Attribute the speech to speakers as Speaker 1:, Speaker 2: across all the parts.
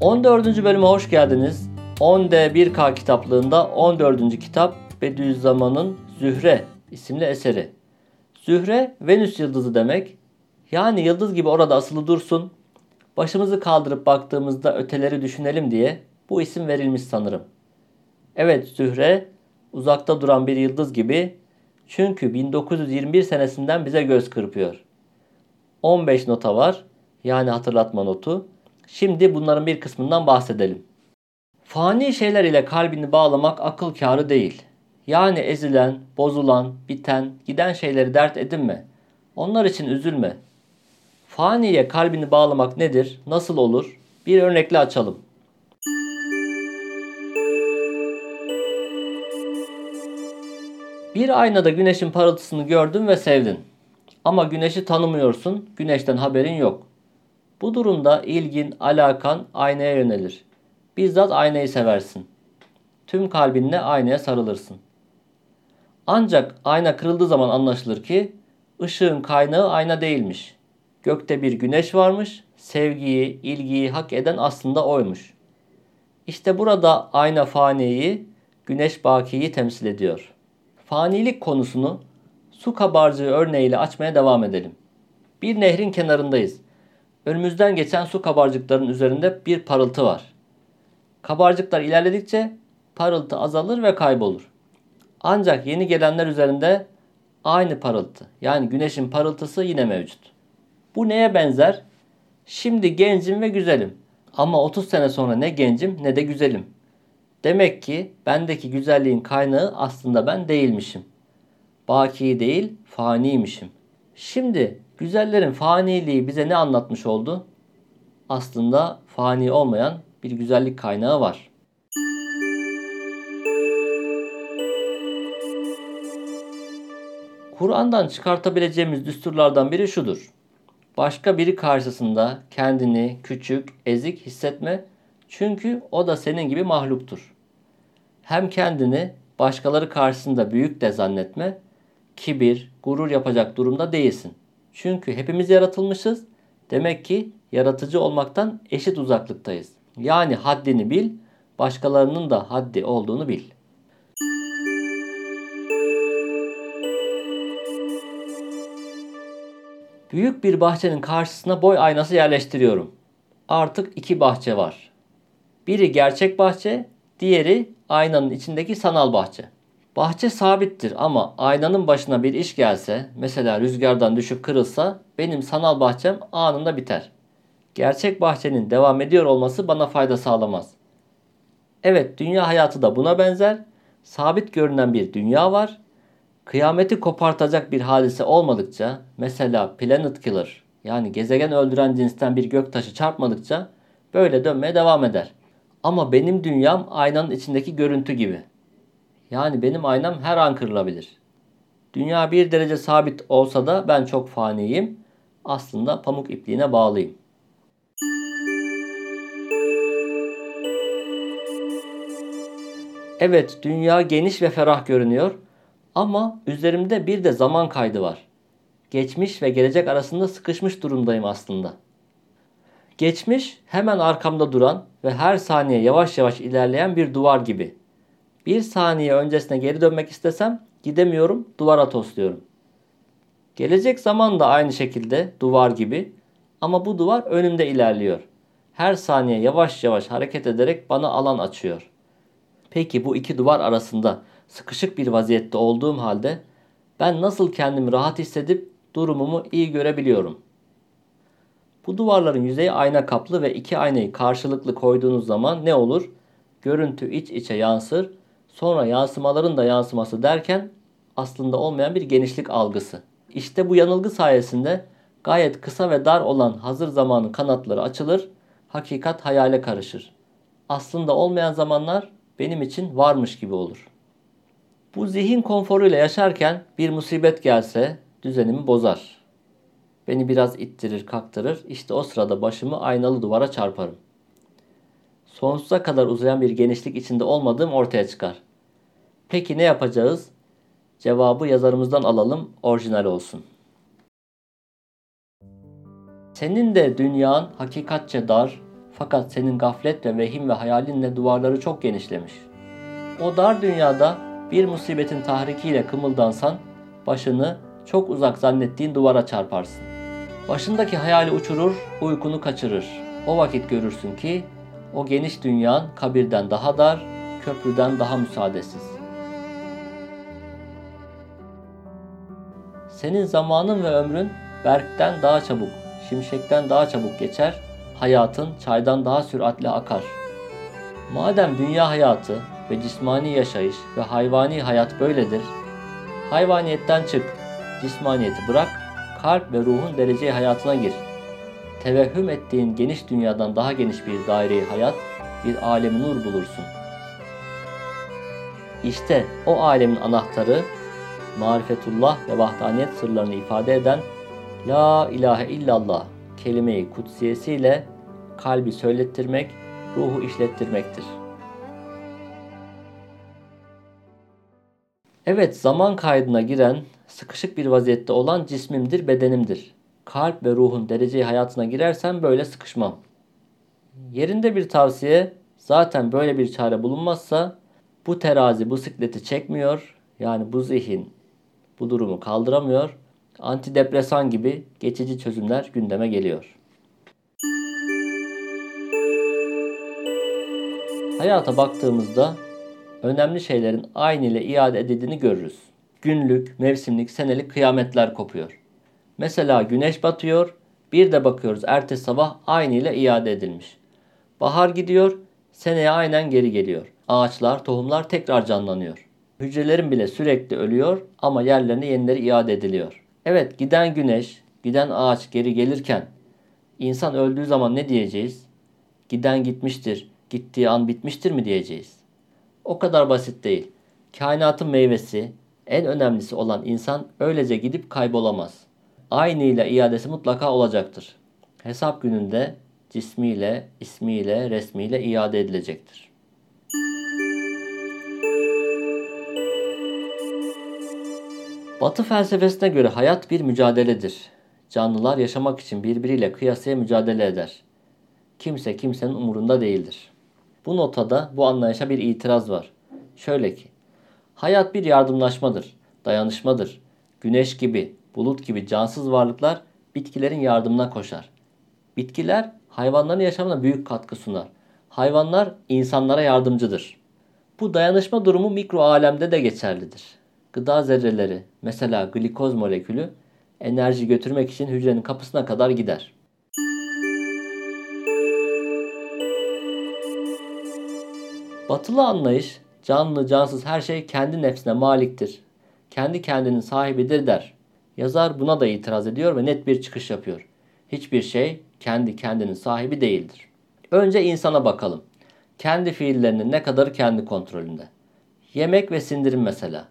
Speaker 1: 14. bölüme hoş geldiniz. 10D 1K kitaplığında 14. kitap Bediüzzaman'ın Zühre isimli eseri. Zühre Venüs yıldızı demek. Yani yıldız gibi orada asılı dursun. Başımızı kaldırıp baktığımızda öteleri düşünelim diye bu isim verilmiş sanırım. Evet Zühre uzakta duran bir yıldız gibi çünkü 1921 senesinden bize göz kırpıyor. 15 nota var yani hatırlatma notu. Şimdi bunların bir kısmından bahsedelim. Fani şeyler ile kalbini bağlamak akıl kârı değil. Yani ezilen, bozulan, biten, giden şeyleri dert edinme. Onlar için üzülme. Faniye kalbini bağlamak nedir? Nasıl olur? Bir örnekle açalım. Bir aynada güneşin parıltısını gördün ve sevdin. Ama güneşi tanımıyorsun, güneşten haberin yok. Bu durumda ilgin, alakan aynaya yönelir. Bizzat aynayı seversin. Tüm kalbinle aynaya sarılırsın. Ancak ayna kırıldığı zaman anlaşılır ki ışığın kaynağı ayna değilmiş. Gökte bir güneş varmış, sevgiyi, ilgiyi hak eden aslında oymuş. İşte burada ayna faniyi, güneş bakiyi temsil ediyor. Fanilik konusunu su kabarcığı örneğiyle açmaya devam edelim. Bir nehrin kenarındayız. Önümüzden geçen su kabarcıkların üzerinde bir parıltı var. Kabarcıklar ilerledikçe parıltı azalır ve kaybolur. Ancak yeni gelenler üzerinde aynı parıltı yani güneşin parıltısı yine mevcut. Bu neye benzer? Şimdi gencim ve güzelim. Ama 30 sene sonra ne gencim ne de güzelim. Demek ki bendeki güzelliğin kaynağı aslında ben değilmişim. Baki değil, faniymişim. Şimdi güzellerin faniliği bize ne anlatmış oldu? Aslında fani olmayan bir güzellik kaynağı var. Kur'an'dan çıkartabileceğimiz düsturlardan biri şudur. Başka biri karşısında kendini küçük, ezik hissetme çünkü o da senin gibi mahluktur. Hem kendini başkaları karşısında büyük de zannetme, kibir, gurur yapacak durumda değilsin. Çünkü hepimiz yaratılmışız. Demek ki yaratıcı olmaktan eşit uzaklıktayız. Yani haddini bil, başkalarının da haddi olduğunu bil. Büyük bir bahçenin karşısına boy aynası yerleştiriyorum. Artık iki bahçe var. Biri gerçek bahçe, diğeri aynanın içindeki sanal bahçe. Bahçe sabittir ama aynanın başına bir iş gelse, mesela rüzgardan düşüp kırılsa benim sanal bahçem anında biter. Gerçek bahçenin devam ediyor olması bana fayda sağlamaz. Evet, dünya hayatı da buna benzer. Sabit görünen bir dünya var. Kıyameti kopartacak bir hadise olmadıkça, mesela planet killer yani gezegen öldüren cinsten bir göktaşı çarpmadıkça böyle dönmeye devam eder. Ama benim dünyam aynanın içindeki görüntü gibi. Yani benim aynam her an kırılabilir. Dünya bir derece sabit olsa da ben çok faniyim. Aslında pamuk ipliğine bağlıyım. Evet, dünya geniş ve ferah görünüyor ama üzerimde bir de zaman kaydı var. Geçmiş ve gelecek arasında sıkışmış durumdayım aslında. Geçmiş hemen arkamda duran ve her saniye yavaş yavaş ilerleyen bir duvar gibi. Bir saniye öncesine geri dönmek istesem gidemiyorum, duvara tosluyorum. Gelecek zaman da aynı şekilde duvar gibi ama bu duvar önümde ilerliyor. Her saniye yavaş yavaş hareket ederek bana alan açıyor. Peki bu iki duvar arasında sıkışık bir vaziyette olduğum halde ben nasıl kendimi rahat hissedip durumumu iyi görebiliyorum? Bu duvarların yüzeyi ayna kaplı ve iki aynayı karşılıklı koyduğunuz zaman ne olur? Görüntü iç içe yansır Sonra yansımaların da yansıması derken aslında olmayan bir genişlik algısı. İşte bu yanılgı sayesinde gayet kısa ve dar olan hazır zamanın kanatları açılır, hakikat hayale karışır. Aslında olmayan zamanlar benim için varmış gibi olur. Bu zihin konforuyla yaşarken bir musibet gelse düzenimi bozar. Beni biraz ittirir, kaktırır. İşte o sırada başımı aynalı duvara çarparım sonsuza kadar uzayan bir genişlik içinde olmadığım ortaya çıkar. Peki ne yapacağız? Cevabı yazarımızdan alalım, orijinal olsun. Senin de dünyan hakikatçe dar, Fakat senin gaflet ve vehim ve hayalinle duvarları çok genişlemiş. O dar dünyada bir musibetin tahrikiyle kımıldansan başını çok uzak zannettiğin duvara çarparsın. Başındaki hayali uçurur, uykunu kaçırır. O vakit görürsün ki o geniş dünyan kabirden daha dar, köprüden daha müsaadesiz. Senin zamanın ve ömrün berkten daha çabuk, şimşekten daha çabuk geçer, hayatın çaydan daha süratle akar. Madem dünya hayatı ve cismani yaşayış ve hayvani hayat böyledir, hayvaniyetten çık, cismaniyeti bırak, kalp ve ruhun dereceye hayatına gir. Tevehhüm ettiğin geniş dünyadan daha geniş bir daireyi hayat, bir alemi nur bulursun. İşte o alemin anahtarı marifetullah ve vahdaniyet sırlarını ifade eden La ilahe illallah kelime-i kutsiyesiyle kalbi söylettirmek, ruhu işlettirmektir. Evet zaman kaydına giren, sıkışık bir vaziyette olan cismimdir, bedenimdir. Kalp ve ruhun dereceyi hayatına girersem böyle sıkışmam. Yerinde bir tavsiye, zaten böyle bir çare bulunmazsa bu terazi bu sikleti çekmiyor, yani bu zihin bu durumu kaldıramıyor. Antidepresan gibi geçici çözümler gündeme geliyor. Hayata baktığımızda önemli şeylerin aynı ile iade edildiğini görürüz. Günlük, mevsimlik, senelik kıyametler kopuyor. Mesela güneş batıyor, bir de bakıyoruz ertesi sabah aynı ile iade edilmiş. Bahar gidiyor, seneye aynen geri geliyor. Ağaçlar, tohumlar tekrar canlanıyor. Hücrelerin bile sürekli ölüyor ama yerlerine yenileri iade ediliyor. Evet giden güneş, giden ağaç geri gelirken insan öldüğü zaman ne diyeceğiz? Giden gitmiştir, gittiği an bitmiştir mi diyeceğiz? O kadar basit değil. Kainatın meyvesi, en önemlisi olan insan öylece gidip kaybolamaz. Aynıyla iadesi mutlaka olacaktır. Hesap gününde cismiyle, ismiyle, resmiyle iade edilecektir. Batı felsefesine göre hayat bir mücadeledir. Canlılar yaşamak için birbiriyle kıyasıya mücadele eder. Kimse kimsenin umurunda değildir. Bu notada bu anlayışa bir itiraz var. Şöyle ki, hayat bir yardımlaşmadır, dayanışmadır. Güneş gibi, bulut gibi cansız varlıklar bitkilerin yardımına koşar. Bitkiler hayvanların yaşamına büyük katkı sunar. Hayvanlar insanlara yardımcıdır. Bu dayanışma durumu mikro alemde de geçerlidir. Gıda zerreleri, mesela glikoz molekülü, enerji götürmek için hücrenin kapısına kadar gider. Batılı anlayış, canlı cansız her şey kendi nefsine maliktir. Kendi kendinin sahibidir der. Yazar buna da itiraz ediyor ve net bir çıkış yapıyor. Hiçbir şey kendi kendinin sahibi değildir. Önce insana bakalım. Kendi fiillerinin ne kadar kendi kontrolünde. Yemek ve sindirim mesela.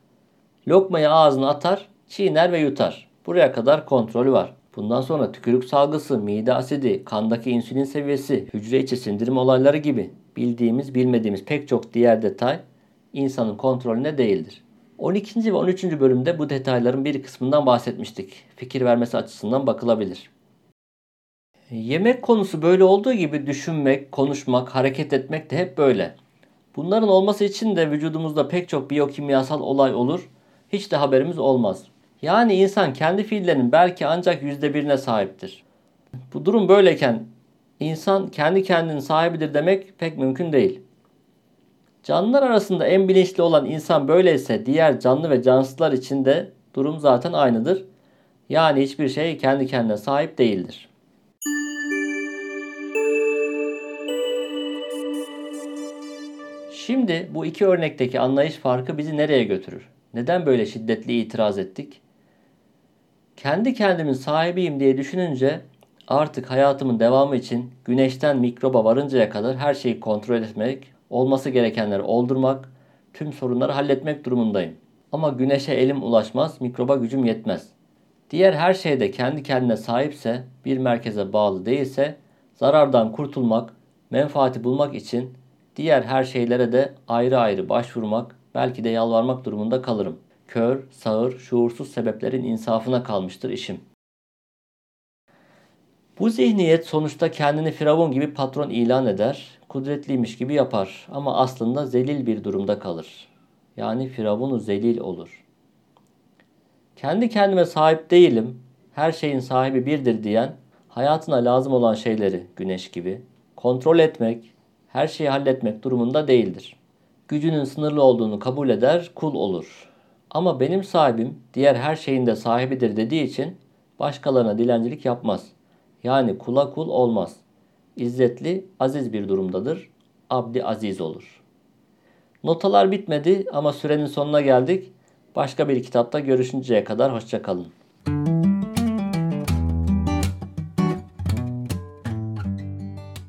Speaker 1: Lokmayı ağzına atar, çiğner ve yutar. Buraya kadar kontrolü var. Bundan sonra tükürük salgısı, mide asidi, kandaki insülin seviyesi, hücre içi sindirim olayları gibi bildiğimiz bilmediğimiz pek çok diğer detay insanın kontrolünde değildir. 12. ve 13. bölümde bu detayların bir kısmından bahsetmiştik. Fikir vermesi açısından bakılabilir. Yemek konusu böyle olduğu gibi düşünmek, konuşmak, hareket etmek de hep böyle. Bunların olması için de vücudumuzda pek çok biyokimyasal olay olur hiç de haberimiz olmaz. Yani insan kendi fiillerinin belki ancak yüzde birine sahiptir. Bu durum böyleyken insan kendi kendinin sahibidir demek pek mümkün değil. Canlılar arasında en bilinçli olan insan böyleyse diğer canlı ve cansızlar için de durum zaten aynıdır. Yani hiçbir şey kendi kendine sahip değildir. Şimdi bu iki örnekteki anlayış farkı bizi nereye götürür? Neden böyle şiddetli itiraz ettik? Kendi kendimin sahibiyim diye düşününce artık hayatımın devamı için güneşten mikroba varıncaya kadar her şeyi kontrol etmek, olması gerekenleri oldurmak, tüm sorunları halletmek durumundayım. Ama güneşe elim ulaşmaz, mikroba gücüm yetmez. Diğer her şeyde kendi kendine sahipse, bir merkeze bağlı değilse, zarardan kurtulmak, menfaati bulmak için diğer her şeylere de ayrı ayrı başvurmak, belki de yalvarmak durumunda kalırım. Kör, sağır, şuursuz sebeplerin insafına kalmıştır işim. Bu zihniyet sonuçta kendini firavun gibi patron ilan eder, kudretliymiş gibi yapar ama aslında zelil bir durumda kalır. Yani firavunu zelil olur. Kendi kendime sahip değilim, her şeyin sahibi birdir diyen hayatına lazım olan şeyleri güneş gibi kontrol etmek, her şeyi halletmek durumunda değildir. Gücünün sınırlı olduğunu kabul eder, kul olur. Ama benim sahibim diğer her şeyin de sahibidir dediği için başkalarına dilencilik yapmaz. Yani kula kul olmaz. İzzetli, aziz bir durumdadır. Abdi aziz olur. Notalar bitmedi ama sürenin sonuna geldik. Başka bir kitapta görüşünceye kadar hoşçakalın.